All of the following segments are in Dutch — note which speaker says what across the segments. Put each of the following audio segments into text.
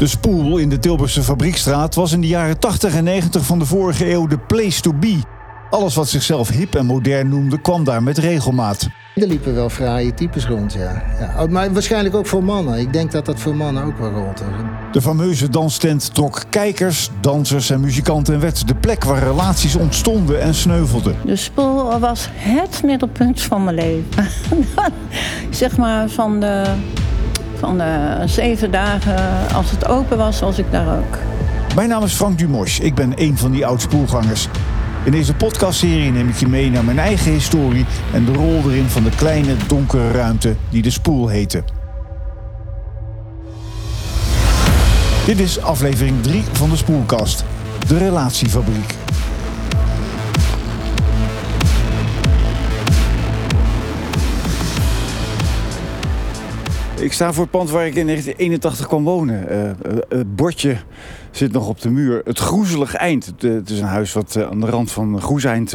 Speaker 1: De spoel in de Tilburgse Fabriekstraat was in de jaren 80 en 90 van de vorige eeuw de place to be. Alles wat zichzelf hip en modern noemde, kwam daar met regelmaat.
Speaker 2: Er liepen wel fraaie types rond, ja. ja. Maar waarschijnlijk ook voor mannen. Ik denk dat dat voor mannen ook wel rond
Speaker 1: De fameuze danstent trok kijkers, dansers en muzikanten en werd de plek waar relaties ontstonden en sneuvelden.
Speaker 3: De spoel was het middelpunt van mijn leven. zeg maar van de van de zeven dagen, als het open was, was ik daar ook.
Speaker 1: Mijn naam is Frank Dumos. Ik ben een van die oud-spoelgangers. In deze podcastserie neem ik je mee naar mijn eigen historie en de rol erin van de kleine donkere ruimte die de spoel heette. Dit is aflevering 3 van de Spoelkast, de relatiefabriek. Ik sta voor het pand waar ik in 1981 kwam wonen. Uh, het bordje zit nog op de muur. Het groezelig eind. Het, is een huis wat aan de rand van Groeseind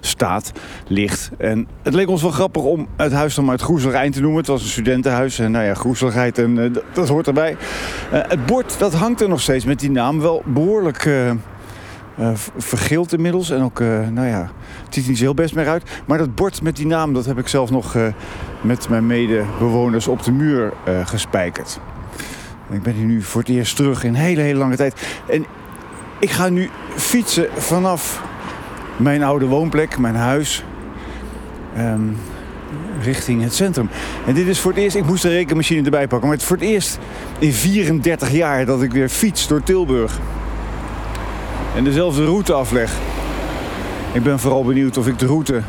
Speaker 1: staat, ligt. En het leek ons wel grappig om het huis dan maar het groezelig eind te noemen. Het was een studentenhuis. En nou ja, groezeligheid, en, dat hoort erbij. het bord dat hangt er nog steeds met die naam. Wel behoorlijk uh, vergeeld inmiddels. En ook, uh, nou ja, het ziet niet heel best meer uit. Maar dat bord met die naam, dat heb ik zelf nog uh, met mijn medebewoners op de muur gespijkerd. Ik ben hier nu voor het eerst terug in hele, hele lange tijd. En ik ga nu fietsen vanaf mijn oude woonplek, mijn huis, um, richting het centrum. En dit is voor het eerst, ik moest de rekenmachine erbij pakken, maar het is voor het eerst in 34 jaar dat ik weer fiets door Tilburg en dezelfde route afleg. Ik ben vooral benieuwd of ik de route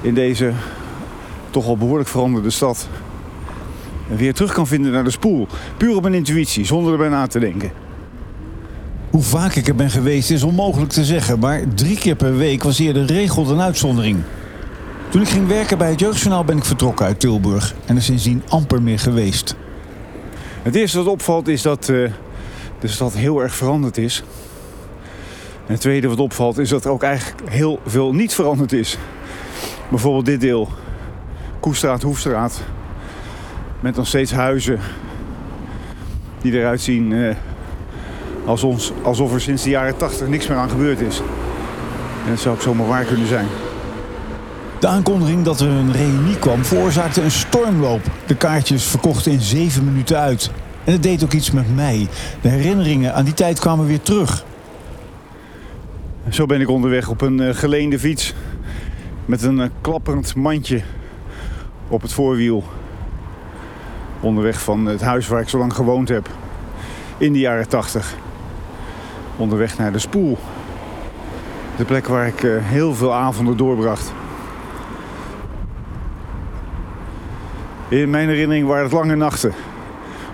Speaker 1: in deze toch al behoorlijk veranderde stad weer terug kan vinden naar de spoel. Puur op mijn intuïtie, zonder erbij na te denken. Hoe vaak ik er ben geweest is onmogelijk te zeggen, maar drie keer per week was eerder regel dan uitzondering. Toen ik ging werken bij het Jeugdjournaal ben ik vertrokken uit Tilburg en er sindsdien amper meer geweest. Het eerste wat opvalt is dat uh, de stad heel erg veranderd is. En het tweede wat opvalt is dat er ook eigenlijk heel veel niet veranderd is. Bijvoorbeeld dit deel. Koestraat, Hoefstraat. Met nog steeds huizen die eruit zien eh, als ons, alsof er sinds de jaren 80 niks meer aan gebeurd is. En dat zou ook zomaar waar kunnen zijn. De aankondiging dat er een reunie kwam veroorzaakte een stormloop. De kaartjes verkochten in zeven minuten uit. En het deed ook iets met mij. De herinneringen aan die tijd kwamen weer terug. Zo ben ik onderweg op een uh, geleende fiets. Met een uh, klapperend mandje op het voorwiel. Onderweg van het huis waar ik zo lang gewoond heb. In de jaren 80. Onderweg naar de spoel. De plek waar ik uh, heel veel avonden doorbracht. In mijn herinnering waren het lange nachten.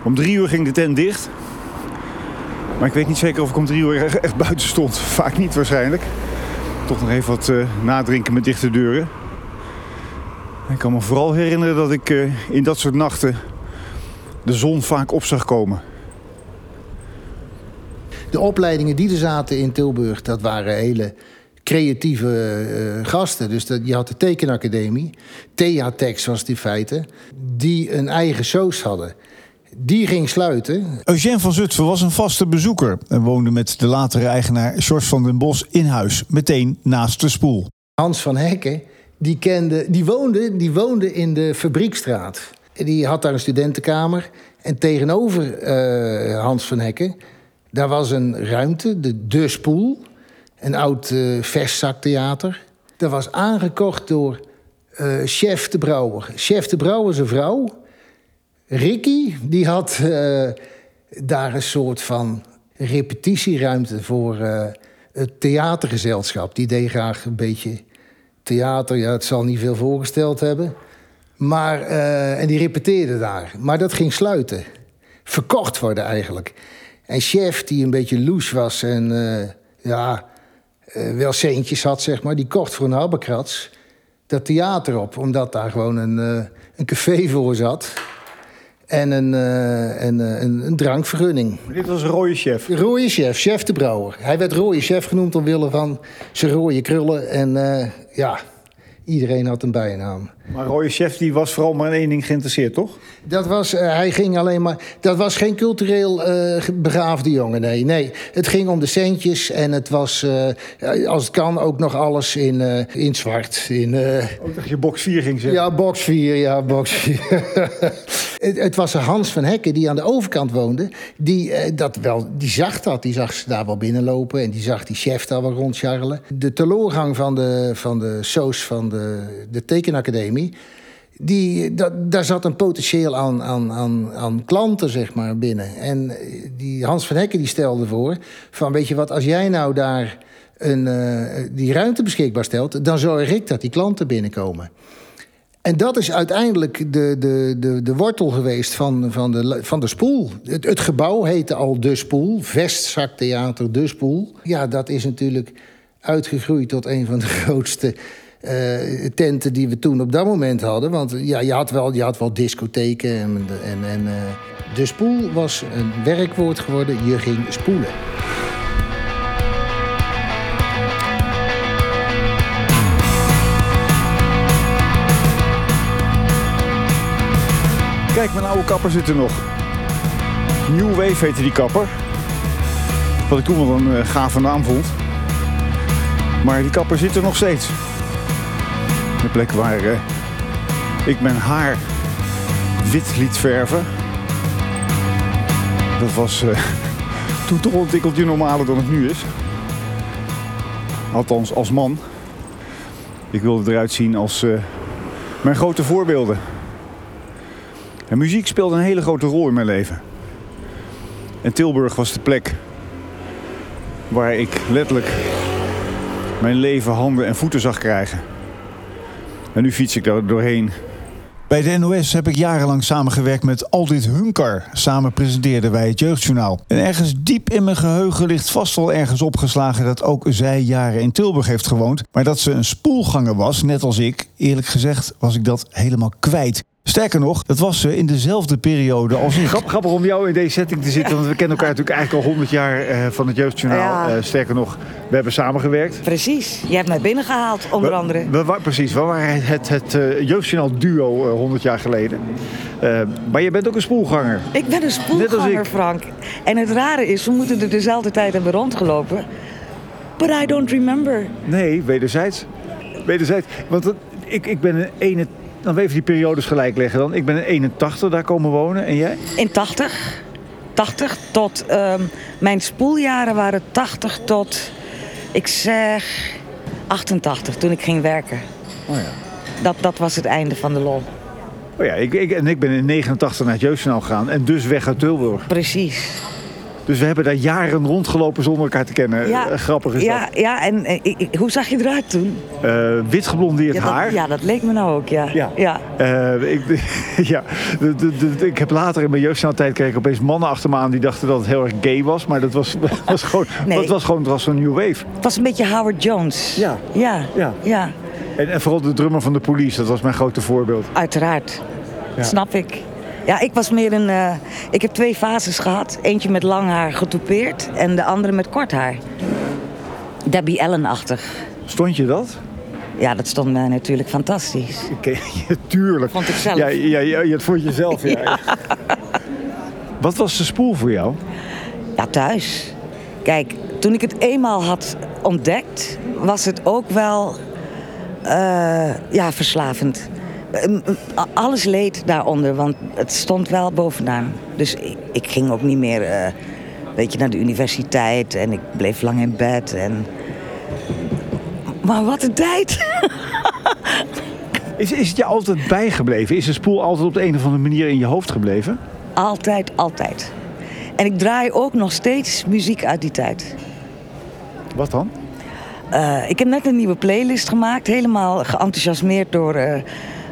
Speaker 1: Om drie uur ging de tent dicht. Maar ik weet niet zeker of ik om drie uur echt buiten stond. Vaak niet waarschijnlijk. Toch nog even wat uh, nadrinken met dichte deuren. Ik kan me vooral herinneren dat ik uh, in dat soort nachten de zon vaak op zag komen.
Speaker 2: De opleidingen die er zaten in Tilburg, dat waren hele creatieve uh, gasten. Dus dat, je had de tekenacademie, Theatex was die feite, die een eigen soos hadden. Die ging sluiten.
Speaker 1: Eugène van Zutphen was een vaste bezoeker en woonde met de latere eigenaar George van den Bos in huis, meteen naast de spoel.
Speaker 2: Hans van Hekken, die, kende, die, woonde, die woonde in de Fabriekstraat. Die had daar een studentenkamer. En tegenover uh, Hans van Hekken, daar was een ruimte, de De Spoel. Een oud uh, vestzaktheater. Dat was aangekocht door uh, Chef de Brouwer. Chef de Brouwer, zijn vrouw, Ricky, die had uh, daar een soort van repetitieruimte voor uh, het theatergezelschap. Die deed graag een beetje theater. Ja, het zal niet veel voorgesteld hebben. Maar, uh, en die repeteerde daar. Maar dat ging sluiten. Verkocht worden eigenlijk. En chef, die een beetje loes was en ja, wel centjes had, zeg maar... die kocht voor een habbekrats dat theater op. Omdat daar gewoon een, een café voor zat en een, uh, een, een, een, drankvergunning.
Speaker 1: dit was rode chef?
Speaker 2: Rode chef, chef de brouwer. Hij werd rode chef genoemd omwille van zijn rode krullen. En uh, ja, iedereen had een bijnaam.
Speaker 1: Maar Roy Chef die was vooral maar in één ding geïnteresseerd, toch?
Speaker 2: Dat was, eh, hij ging alleen maar. Dat was geen cultureel ge- begaafde jongen. Nee, nee. Het ging om de centjes en het was, eh, als het kan, ook nog alles in, in zwart. In,
Speaker 1: Ook dat je box 4 ging zeggen.
Speaker 2: ja, box 4, ja, box 4. het, het was Hans van Hekken die aan de overkant woonde. Die, dat wel, die zag dat. Die zag ze daar wel binnenlopen. En die zag die chef daar wel rondcharrelen. De teloorgang van de, van de SOS van de, de tekenacademie... Die, dat, daar zat een potentieel aan, aan, aan, aan klanten zeg maar, binnen. En eh, die Hans van Hekken die stelde voor... van weet je wat, als jij nou daar een, eh, die ruimte beschikbaar stelt... dan zorg ik dat die klanten binnenkomen. En dat is uiteindelijk de, de, de, de wortel geweest van, van, de, van de spoel. Het, het gebouw heette al De Spoel, Vestzaktheater De Spoel. Ja, dat is natuurlijk uitgegroeid tot een van de grootste eh, tenten die we toen op dat moment hadden. Want ja, je, had wel, je had wel discotheken en, en, en eh, De Spoel was een werkwoord geworden. Je ging spoelen.
Speaker 1: Kijk, mijn oude kapper zit er nog. New Wave heette die kapper. Wat ik toen wel een eh, gave naam vond. Maar die kapper zit er nog steeds. De plek waar eh, ik mijn haar wit liet verven. Dat was eh, toen toch een tikkeltje normaler dan het nu is. Althans, als man. Ik wilde eruit zien als eh, mijn grote voorbeelden. En muziek speelde een hele grote rol in mijn leven. En Tilburg was de plek waar ik letterlijk mijn leven handen en voeten zag krijgen. En nu fiets ik daar doorheen.
Speaker 4: Bij de NOS heb ik jarenlang samengewerkt met Aldit Hunkar. Samen presenteerden wij het Jeugdjournaal. En ergens diep in mijn geheugen ligt vast wel ergens opgeslagen dat ook zij jaren in Tilburg heeft gewoond. Maar dat ze een spoelganger was, net als ik. Eerlijk gezegd was ik dat helemaal kwijt. Sterker nog, dat was ze in dezelfde periode als ik.
Speaker 1: Grap, grappig om jou in deze setting te zitten, want we kennen elkaar natuurlijk eigenlijk al 100 jaar eh, van het Jeugdjournaal.
Speaker 5: Ja.
Speaker 1: Eh, sterker nog, we hebben samengewerkt.
Speaker 5: Precies. Je hebt mij binnengehaald, onder
Speaker 1: We-
Speaker 5: andere.
Speaker 1: We, wa- precies, we waren het, het eh, Jeugdjournaal duo eh, 100 jaar geleden. Eh, maar je bent ook een spoelganger.
Speaker 5: Ik ben een
Speaker 1: Net als
Speaker 5: spoelganger,
Speaker 1: ik.
Speaker 5: Frank. En het rare is, we moeten er dezelfde tijd hebben rondgelopen. But I don't remember.
Speaker 1: Nee, wederzijds. Wederzijds. Want dat- ik, ik ben een ene... Dan we even die periodes gelijk leggen dan. Ik ben in 81 daar komen wonen en jij?
Speaker 5: In 80. 80 tot... ehm, mijn spoeljaren waren 80 tot... Ik zeg... 88, toen ik ging werken.
Speaker 1: Oh ja.
Speaker 5: Dat, dat was het einde van de lol.
Speaker 1: Oh ja, ik, ik, en ik ben in 89 naar het Jeugdjournaal gegaan en dus weg uit Tilburg.
Speaker 5: Precies.
Speaker 1: Dus we hebben daar jaren rondgelopen zonder elkaar te kennen.
Speaker 5: Ja,
Speaker 1: Eh, grappig is
Speaker 5: ja, ja, en eh, hoe zag je eruit toen?
Speaker 1: dat. Eh, wit geblondeerd
Speaker 5: Ja
Speaker 1: haar.
Speaker 5: dat, ja, dat leek me nou ook, ja.
Speaker 1: Ja.
Speaker 5: ja.
Speaker 1: Ik, ja, de, de, de- ik heb later in mijn jeugdjournaaltijd kreeg ik opeens mannen achter me aan die dachten dat het heel erg gay was. Maar dat was, was gewoon,
Speaker 5: Nee.
Speaker 1: dat was gewoon het was zo'n new wave.
Speaker 5: Het was een beetje Howard Jones.
Speaker 1: Ja.
Speaker 5: Ja.
Speaker 1: Ja.
Speaker 5: ja.
Speaker 1: En, en vooral de drummer van de police, dat was mijn grote voorbeeld.
Speaker 5: Uiteraard.
Speaker 1: Ja.
Speaker 5: Snap ik. Ja, ik was meer een. eh, ik heb twee fases gehad. Eentje met lang haar getoupeerd en de andere met kort haar. Debbie Allen-achtig.
Speaker 1: Stond je dat?
Speaker 5: Ja, dat stond mij natuurlijk fantastisch.
Speaker 1: Oké, ja, tuurlijk.
Speaker 5: Vond ik zelf.
Speaker 1: Ja, ja, ja, ja, het vond je zelf, ja. Wat was de spoel voor jou?
Speaker 5: Ja, thuis. Kijk, toen ik het eenmaal had ontdekt, was het ook wel eh, ja, verslavend. Eh, m- a- Alles leed daaronder, want het stond wel bovenaan. Dus ik, ik ging ook niet meer eh, weet je, naar de universiteit en ik bleef lang in bed. En... Maar wat een tijd!
Speaker 1: Is, is het je altijd bijgebleven? Is de spoel altijd op de een of andere manier in je hoofd gebleven?
Speaker 5: Altijd, altijd. En ik draai ook nog steeds muziek uit die tijd.
Speaker 1: Wat dan?
Speaker 5: Eh, ik heb net een nieuwe playlist gemaakt, helemaal geenthousiasmeerd door eh,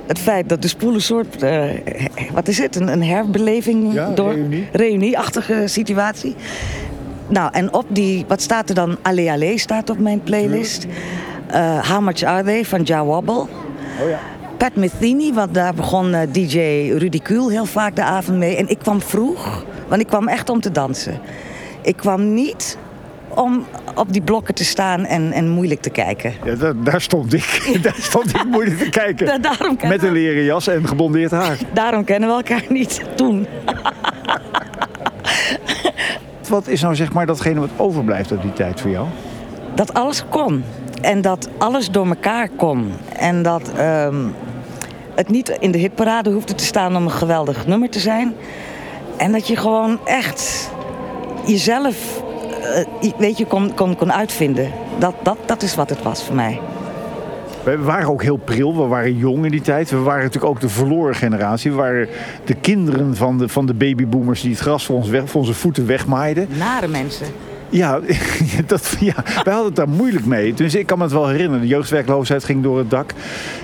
Speaker 5: het feit dat de spoel een soort, eh, wat is het, een, een herbeleving
Speaker 1: Ja,
Speaker 5: door
Speaker 1: reunie.
Speaker 5: reunieachtige situatie. Nou, en op die, wat staat er dan? Allee Allee staat op mijn playlist. Eh, How Much Are They van Ja Wobble.
Speaker 1: Oh ja.
Speaker 5: Pat Metheny, want daar begon eh, DJ Rudy Kuhl heel vaak de avond mee. En ik kwam vroeg, want ik kwam echt om te dansen. Ik kwam niet om op die blokken te staan en, en moeilijk te kijken.
Speaker 1: Ja, daar, daar stond ik. daar stond ik moeilijk te kijken.
Speaker 5: Da-
Speaker 1: Met een leren jas en geblondeerd haar.
Speaker 5: daarom kennen we elkaar niet toen.
Speaker 1: Wat is nou zeg maar datgene wat overblijft uit die tijd voor jou?
Speaker 5: Dat alles kon. En dat alles door elkaar kon. En dat ehm, het niet in de hitparade hoefde te staan om een geweldig nummer te zijn. En dat je gewoon echt jezelf, weet je, kon, kon, kon uitvinden. Dat, dat, dat is wat het was voor mij.
Speaker 1: We waren ook heel pril, we waren jong in die tijd. We waren natuurlijk ook de verloren generatie. We waren de kinderen van de, van de babyboomers die het gras voor, ons weg, voor onze voeten wegmaaiden.
Speaker 5: Nare mensen.
Speaker 1: Ja, dat, ja, wij hadden het daar moeilijk mee. Dus ik kan me het wel herinneren. De jeugdwerkloosheid ging door het dak.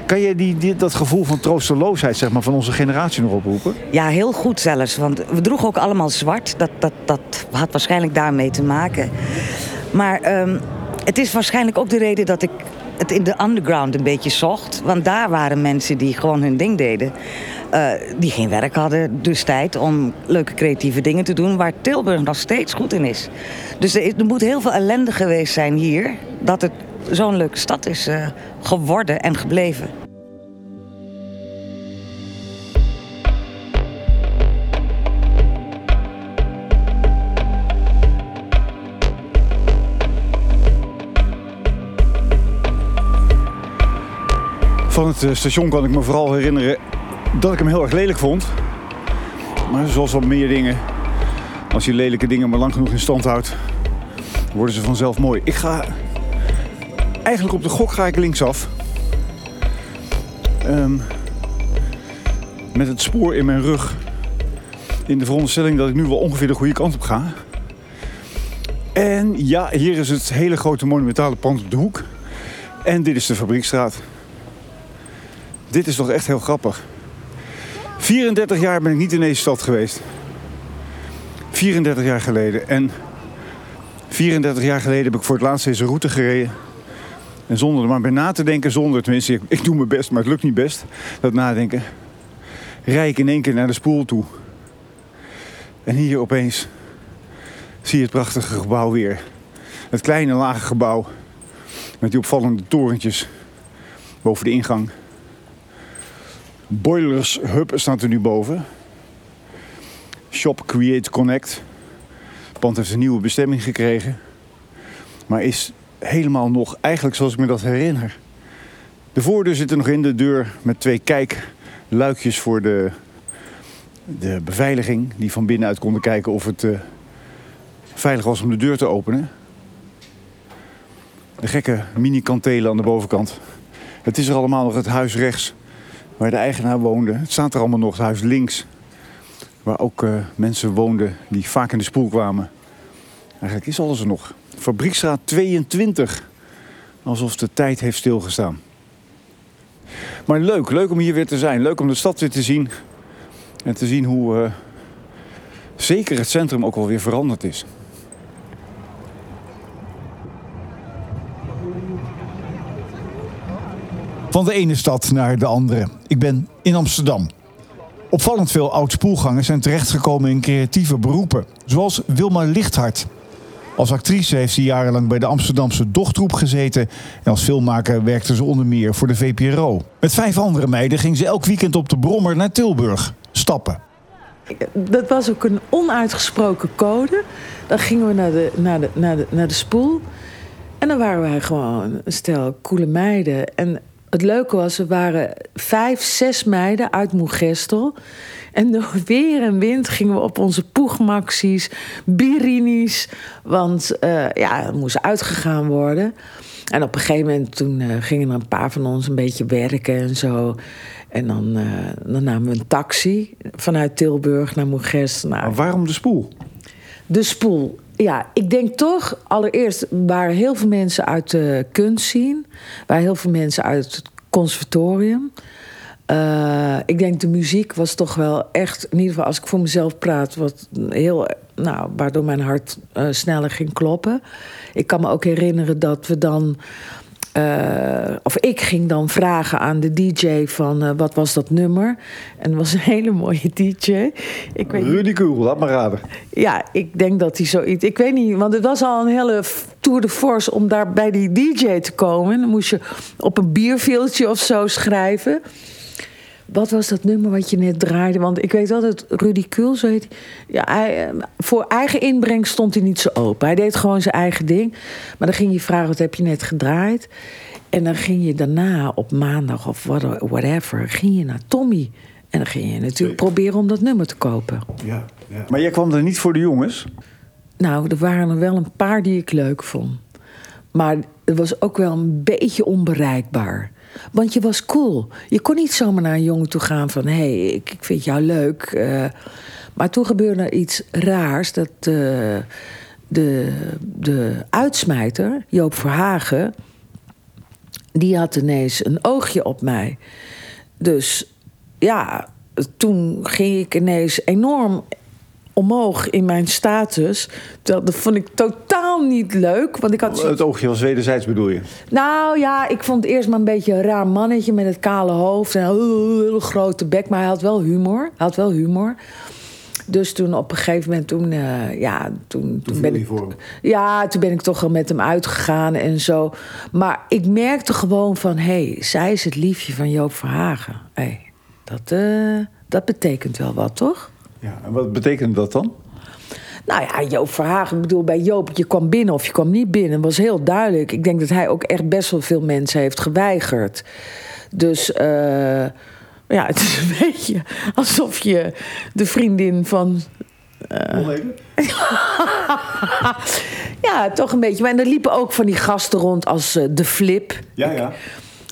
Speaker 1: Kan je die, die, dat gevoel van troosteloosheid zeg maar, van onze generatie nog oproepen?
Speaker 5: Ja, heel goed zelfs. Want we droegen ook allemaal zwart. Dat, dat, dat had waarschijnlijk daarmee te maken. Maar ehm, het is waarschijnlijk ook de reden dat ik het in de underground een beetje zocht. Want daar waren mensen die gewoon hun ding deden. Eh, die geen werk hadden, dus tijd om leuke creatieve dingen te doen. Waar Tilburg nog steeds goed in is. Dus er, moet heel veel ellende geweest zijn hier. Dat het zo'n leuke stad is eh, geworden en gebleven.
Speaker 1: Van het eh, station kan ik me vooral herinneren dat ik hem heel erg lelijk vond. Maar zoals op meer dingen, als je lelijke dingen maar lang genoeg in stand houdt, worden ze vanzelf mooi. Ik ga eigenlijk op de gok ga ik linksaf. Ehm, met het spoor in mijn rug. In de veronderstelling dat ik nu wel ongeveer de goede kant op ga. En ja, hier is het hele grote monumentale pand op de hoek. En dit is de fabriekstraat. Dit is toch echt heel grappig. 34 jaar ben ik niet in deze stad geweest. 34 jaar geleden. En 34 jaar geleden heb ik voor het laatst deze route gereden. En zonder er maar bij na te denken, zonder tenminste, ik, ik doe mijn best, maar het lukt niet best. Dat nadenken. Rijd ik in één keer naar de spoel toe. En hier opeens zie je het prachtige gebouw weer. Het kleine lage gebouw. Met die opvallende torentjes boven de ingang. Boilers Hub staat er nu boven. Shop Create Connect. Het pand heeft een nieuwe bestemming gekregen. Maar is helemaal nog eigenlijk zoals ik me dat herinner. De voordeur zit er nog in, de deur met twee kijkluikjes voor de, de beveiliging. Die van binnenuit konden kijken of het eh, veilig was om de deur te openen. De gekke mini-kantelen aan de bovenkant. Het is er allemaal nog het huis rechts waar de eigenaar woonde. Het staat er allemaal nog, het huis links. Waar ook eh, mensen woonden die vaak in de spoel kwamen. Eigenlijk is alles er nog. Fabriekstraat 22. Alsof de tijd heeft stilgestaan. Maar leuk, leuk om hier weer te zijn. Leuk om de stad weer te zien. En te zien hoe eh, zeker het centrum ook alweer veranderd is.
Speaker 4: Van de ene stad naar de andere. Ik ben in Amsterdam. Opvallend veel oud-spoelgangers zijn terechtgekomen in creatieve beroepen. Zoals Wilma Lichthart. Als actrice heeft ze jarenlang bij de Amsterdamse Dochtroep gezeten. En als filmmaker werkte ze onder meer voor de VPRO. Met vijf andere meiden ging ze elk weekend op de Brommer naar Tilburg. Stappen.
Speaker 6: Dat was ook een onuitgesproken code. Dan gingen we naar de, naar de, naar de, naar de spoel. En dan waren wij gewoon een stel coole meiden. En het leuke was, we waren vijf, zes meiden uit Moegestel. En door weer en wind gingen we op onze poegmaxies, birinis. Want eh, ja, er moest uitgegaan worden. En op een gegeven moment toen, eh, gingen er een paar van ons een beetje werken en zo. En dan, eh, dan namen we een taxi vanuit Tilburg naar Moegestel. Nou,
Speaker 1: Maar waarom de spoel?
Speaker 6: de spoel. Ja, ik denk toch, allereerst waren heel veel mensen uit de kunst zien. Waren heel veel mensen uit het conservatorium. Eh, ik denk de muziek was toch wel echt, in ieder geval als ik voor mezelf praat, wat heel, nou, waardoor mijn hart eh, sneller ging kloppen. Ik kan me ook herinneren dat we dan eh, of ik ging dan vragen aan de DJ van eh, wat was dat nummer. En het was een hele mooie DJ. Ik weet
Speaker 1: Rudy Koel, laat maar raden.
Speaker 6: ja, ik denk dat hij zoiets. Ik weet niet, want het was al een hele tour de force om daar bij die DJ te komen. Dan moest je op een bierveeltje of zo schrijven. Wat was dat nummer wat je net draaide? Want ik weet wel dat Rudy Kul, zo heet. Ja, hij, eh, voor eigen inbreng stond hij niet zo open. Hij deed gewoon zijn eigen ding. Maar dan ging je vragen, wat heb je net gedraaid? En dan ging je daarna op maandag of what- whatever... ging je naar Tommy. En dan ging je natuurlijk proberen om dat nummer te kopen.
Speaker 1: Ja, ja. Maar jij kwam er niet voor de jongens?
Speaker 6: Nou, er waren er wel een paar die ik leuk vond. Maar het was ook wel een beetje onbereikbaar. Want je was cool. Je kon niet zomaar naar een jongen toe gaan van... hé, hey, ik, ik vind jou leuk. eh. maar toen gebeurde er iets raars. Dat eh, de, de uitsmijter, Joop Verhagen... die had ineens een oogje op mij. Dus ja, toen ging ik ineens enorm omhoog in mijn status. Dat, dat vond ik totaal niet leuk. Want ik had
Speaker 1: Het oogje was wederzijds bedoel je?
Speaker 6: nou ja, ik vond het eerst maar een beetje een raar mannetje met het kale hoofd en een hele grote bek. Maar hij had wel humor. Hij had wel humor. Dus toen op een gegeven moment, toen, eh, ja, toen, toen, ben ik. Ja, toen ben ik toch wel met hem uitgegaan en zo. Maar ik merkte gewoon van, hé, hey, zij is het liefje van Joop Verhagen. Hé, dat, eh, dat betekent wel wat, toch?
Speaker 1: Ja, en wat betekent dat dan?
Speaker 6: Nou ja, Joop Verhagen, ik bedoel, bij Joop, je kwam binnen of je kwam niet binnen. Dat was heel duidelijk. Ik denk dat hij ook echt best wel veel mensen heeft geweigerd. Dus eh, ja, het is een beetje alsof je de vriendin van... Ja, toch een beetje. Maar en er liepen ook van die gasten rond als eh, De Flip.
Speaker 1: Ja, ja.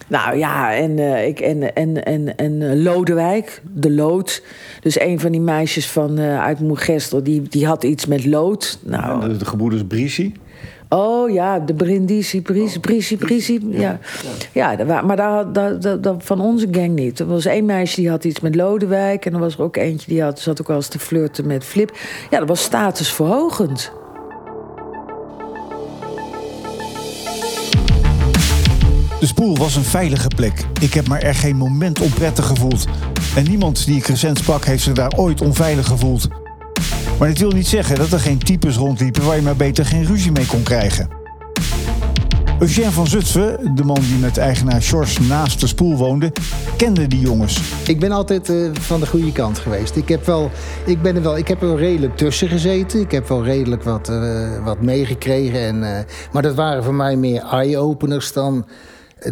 Speaker 6: Nou ja, en, eh, ik, en, en, en, en eh, Lodewijk, de lood. Dus een van die meisjes van, eh, uit Moergestel, die, die had iets met lood. Nou,
Speaker 1: De, de gebroeders Brisi.
Speaker 6: Oh ja, de Brindisi, Brisi, Brisi, Brisi. Ja, ja. maar daar, had- daar, daar, daar- van onze gang niet. Er was één meisje die had iets met Lodewijk. En er was er ook eentje die had, zat ook wel eens te flirten met Flip. Ja, dat was statusverhogend.
Speaker 4: De spoel was een veilige plek. Ik heb me er geen moment onprettig gevoeld. En niemand die ik recent sprak heeft zich daar ooit onveilig gevoeld. Maar dit wil niet zeggen dat er geen types rondliepen waar je maar beter geen ruzie mee kon krijgen. Eugène van Zutphen, de man die met eigenaar Sjors naast de spoel woonde, kende die jongens.
Speaker 2: Ik ben altijd eh, van de goede kant geweest. Ik heb, wel, ik, ben er wel, ik heb er redelijk tussen gezeten. Ik heb wel redelijk wat, eh, wat meegekregen. En, eh, maar dat waren voor mij meer eye-openers dan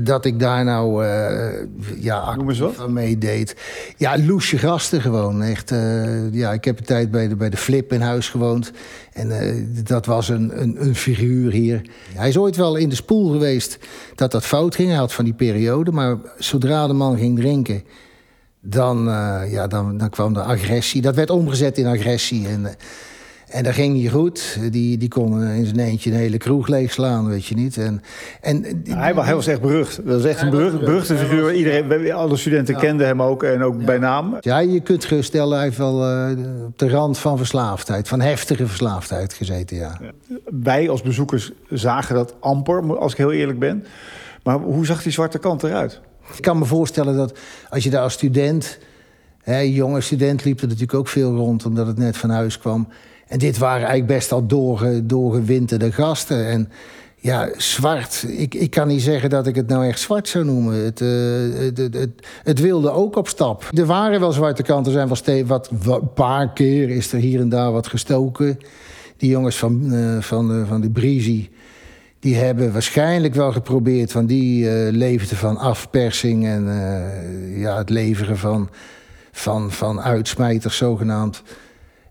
Speaker 2: dat ik daar nou eh ja, aan meedeed. Ja, loesje gasten gewoon. Echt, eh, ja, ik heb een tijd bij de, bij de Flip in huis gewoond. En eh, dat was een, een, een figuur hier. Hij is ooit wel in de spoel geweest dat dat fout ging. Hij had van die periode. Maar zodra de man ging drinken... Dan, ja, dan, dan kwam de agressie. Dat werd omgezet in agressie. En, en dat ging niet goed. Die, die kon eh, in zijn eentje een hele kroeg leegslaan, weet je niet. En, en, eh, die-
Speaker 1: Hij, wa- hij was echt berucht. Dat was echt een berucht, beruchte figuur. Iedereen, alle studenten kenden hem ook en ook bij naam.
Speaker 2: Ja, je kunt geruststellen, hij heeft wel eh, op de rand van verslaafdheid, van heftige verslaafdheid gezeten, ja.
Speaker 1: Wij als bezoekers zagen dat amper, als ik heel eerlijk ben. Maar hoe zag die zwarte kant eruit?
Speaker 2: Ik kan me voorstellen dat als je daar als student, hè, jonge student liep er natuurlijk ook veel rond, omdat het net van huis kwam. En dit waren eigenlijk best al doorge, doorgewinterde gasten. En ja, zwart. Ik, ik kan niet zeggen dat ik het nou echt zwart zou noemen. Het, eh, het, het, het, wilde ook op stap. Er waren wel zwarte kanten, zijn wel steeds wat, een paar keer is er hier en daar wat gestoken. Die jongens van, eh, van, eh, van de Breezy, die hebben waarschijnlijk wel geprobeerd van die leefden van afpersing en ja, het leveren van, van, van uitsmijters zogenaamd.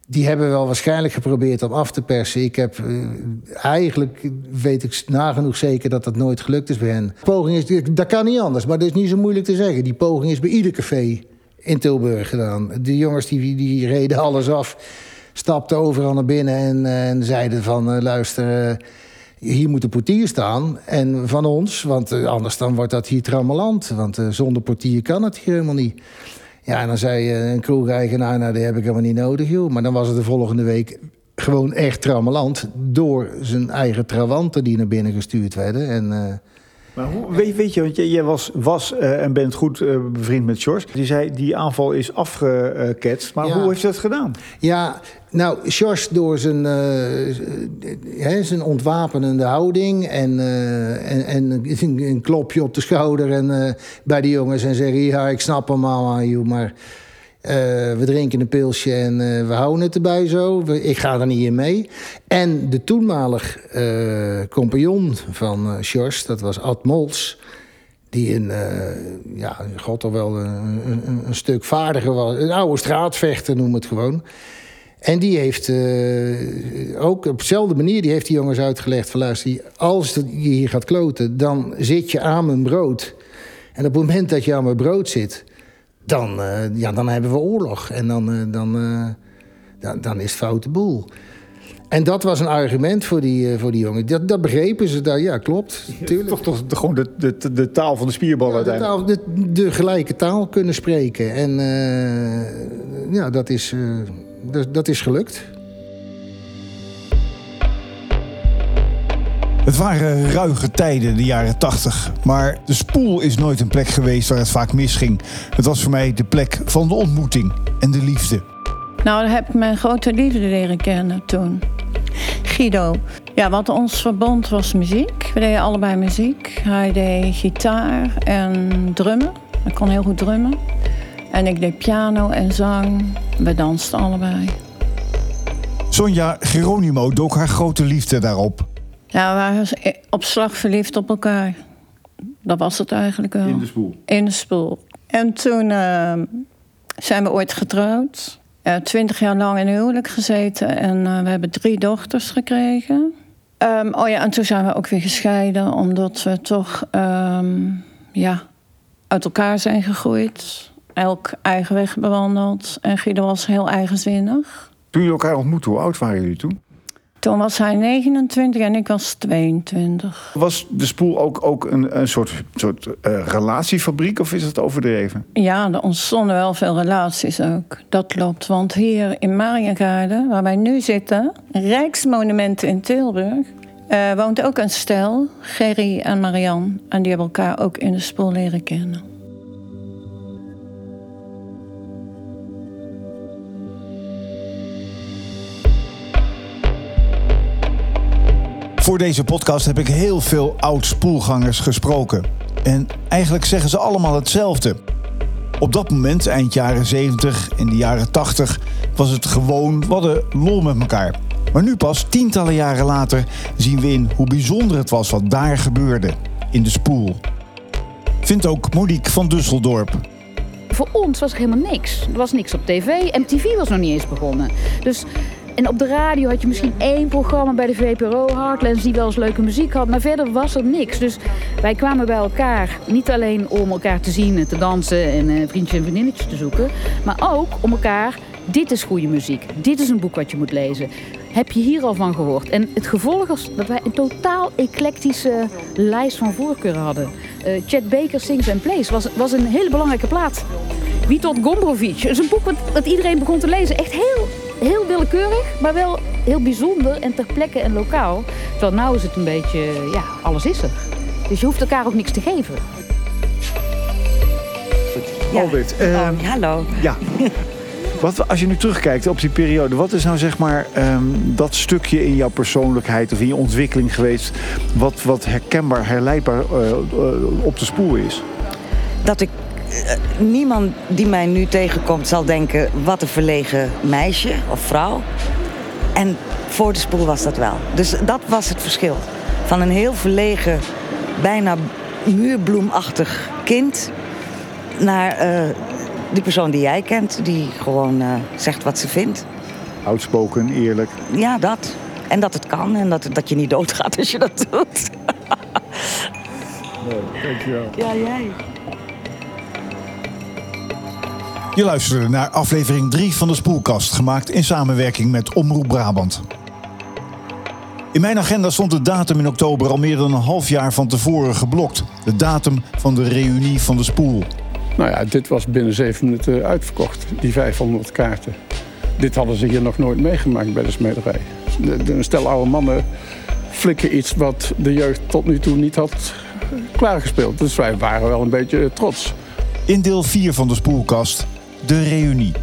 Speaker 2: Die hebben wel waarschijnlijk geprobeerd om af te persen. Ik heb eh, eigenlijk weet ik nagenoeg zeker dat dat nooit gelukt is bij hen. Poging is, dat kan niet anders, maar dat is niet zo moeilijk te zeggen. Die poging is bij ieder café in Tilburg gedaan. De jongens die, die reden alles af, stapten overal naar binnen en, en zeiden van eh, luister. eh, hier moet een portier staan. En van ons, want anders dan wordt dat hier trammeland. Want zonder portier kan het hier helemaal niet. Ja, en dan zei eh, een kroegeigenaar, nou, die heb ik helemaal niet nodig, joh. Maar dan was het de volgende week gewoon echt trammeland... door zijn eigen trawanten die naar binnen gestuurd werden. En, eh,
Speaker 1: Maar hoe, weet, weet je, want jij, jij was, was uh, en bent goed uh, bevriend met George. Die zei, die aanval is afgeketst. Maar ja. hoe heeft hij dat gedaan?
Speaker 2: Ja, nou, George door zijn, uh, zijn ontwapenende houding... en, en, en een klopje op de schouder en, bij de jongens en zeggen... ja, ik snap hem allemaal, maar... Uh, we drinken een pilsje en uh, we houden het erbij zo. ik ga er niet in mee. En de toenmalig uh, compagnon van uh, dat was Ad Mols... die een, ja, god toch wel een, een, een, stuk vaardiger was. Een oude straatvechter, noem het gewoon. En die heeft ook op dezelfde manier... die heeft die jongens uitgelegd van... luister, als je hier gaat kloten, dan zit je aan mijn brood. En op het moment dat je aan mijn brood zit dan, uh, ja, dan hebben we oorlog. En dan, uh, dan, uh, dan, dan, is het foute boel. En dat was een argument voor die, voor die jongen. Dat, dat begrepen ze daar, ja, klopt.
Speaker 1: Tuurlijk. Toch, toch de, gewoon de, de, de taal van de spierbal ja, uiteindelijk.
Speaker 2: De, taal, de, de, gelijke taal kunnen spreken. En ja, dat is, dat, dat is gelukt.
Speaker 1: Het waren ruige tijden, de jaren 80. Maar de spoel is nooit een plek geweest waar het vaak misging. Het was voor mij de plek van de ontmoeting en de liefde.
Speaker 3: Nou, dan heb ik mijn grote liefde leren kennen toen. Guido. Ja, wat ons verbond was muziek. We deden allebei muziek. Hij deed gitaar en drummen. Hij kon heel goed drummen. En ik deed piano en zang. We dansten allebei.
Speaker 1: Sonja Geronimo dook haar grote liefde daarop.
Speaker 3: Ja, we waren op slag verliefd op elkaar. Dat was het eigenlijk wel.
Speaker 1: In de spoel?
Speaker 3: In de spoel. En toen uh, zijn we ooit getrouwd. Uh, twintig jaar lang in huwelijk gezeten. En uh, we hebben drie dochters gekregen. Um, oh ja, en toen zijn we ook weer gescheiden. Omdat we toch um, ja, uit elkaar zijn gegroeid. Elk eigen weg bewandeld. En Guido was heel eigenzinnig.
Speaker 1: Toen jullie elkaar ontmoetten, hoe oud waren jullie toen?
Speaker 3: Toen was hij 29 en ik was 22.
Speaker 1: Was de spoel ook, ook een, een soort, soort uh, relatiefabriek of is het overdreven?
Speaker 3: Ja, er ontstonden wel veel relaties ook. Dat klopt. Want hier in Mariengaarden, waar wij nu zitten, Rijksmonumenten in Tilburg, uh, woont ook een stel, Gerry en Marianne. En die hebben elkaar ook in de spoel leren kennen.
Speaker 1: Voor deze podcast heb ik heel veel oud-spoelgangers gesproken. En eigenlijk zeggen ze allemaal hetzelfde. Op dat moment, eind jaren 70 en de jaren 80, was het gewoon wat hadden lol met elkaar. Maar nu pas, tientallen jaren later, zien we in hoe bijzonder het was wat daar gebeurde. In de spoel. Vindt ook Monique van Dusseldorp.
Speaker 7: Voor ons was er helemaal niks. Er was niks op tv. MTV was nog niet eens begonnen. Dus en op de radio had je misschien één programma bij de VPRO, Heartlands, die wel eens leuke muziek had. Maar verder was er niks. Dus wij kwamen bij elkaar niet alleen om elkaar te zien en te dansen en uh, vriendjes en vriendinnetjes te zoeken. Maar ook om elkaar, dit is goede muziek. Dit is een boek wat je moet lezen. Heb je hier al van gehoord? En het gevolg was dat wij een totaal eclectische lijst van voorkeuren hadden. Uh, Chet Baker Sings and Plays was, was een hele belangrijke plaat. Witold Gombrowicz. Dat is een boek wat, wat iedereen begon te lezen. Echt heel heel willekeurig, maar wel heel bijzonder en ter plekke en lokaal. Terwijl nu is het een beetje, ja, alles is er. Dus je hoeft elkaar ook niks te geven.
Speaker 1: Ja. Albert.
Speaker 5: Uh, hallo.
Speaker 1: Ja. Wat, als je nu terugkijkt op die periode, wat is nou zeg maar um, dat stukje in jouw persoonlijkheid of in je ontwikkeling geweest, wat, wat herkenbaar, herleidbaar uh, uh, op de spoor is?
Speaker 5: Dat ik eh, niemand die mij nu tegenkomt zal denken... wat een verlegen meisje of vrouw. En voor de spoel was dat wel. Dus dat was het verschil. Van een heel verlegen, bijna muurbloemachtig kind... naar uh, die persoon die jij kent, die gewoon uh, zegt wat ze vindt.
Speaker 1: Outspoken, eerlijk.
Speaker 5: Ja, dat. En dat het kan en dat, dat je niet doodgaat als je dat doet.
Speaker 1: nee, dankjewel.
Speaker 5: Ja, jij.
Speaker 1: Je luisterde naar aflevering 3 van de Spoelkast, gemaakt in samenwerking met Omroep Brabant. In mijn agenda stond de datum in oktober al meer dan een half jaar van tevoren geblokt. De datum van de reunie van de Spoel.
Speaker 8: Nou ja, dit was binnen zeven minuten uitverkocht, die 500 kaarten. Dit hadden ze hier nog nooit meegemaakt bij de smederij. Een stel oude mannen flikken iets wat de jeugd tot nu toe niet had klaargespeeld. Dus wij waren wel een beetje trots.
Speaker 1: In deel 4 van de spoelkast, de reunie.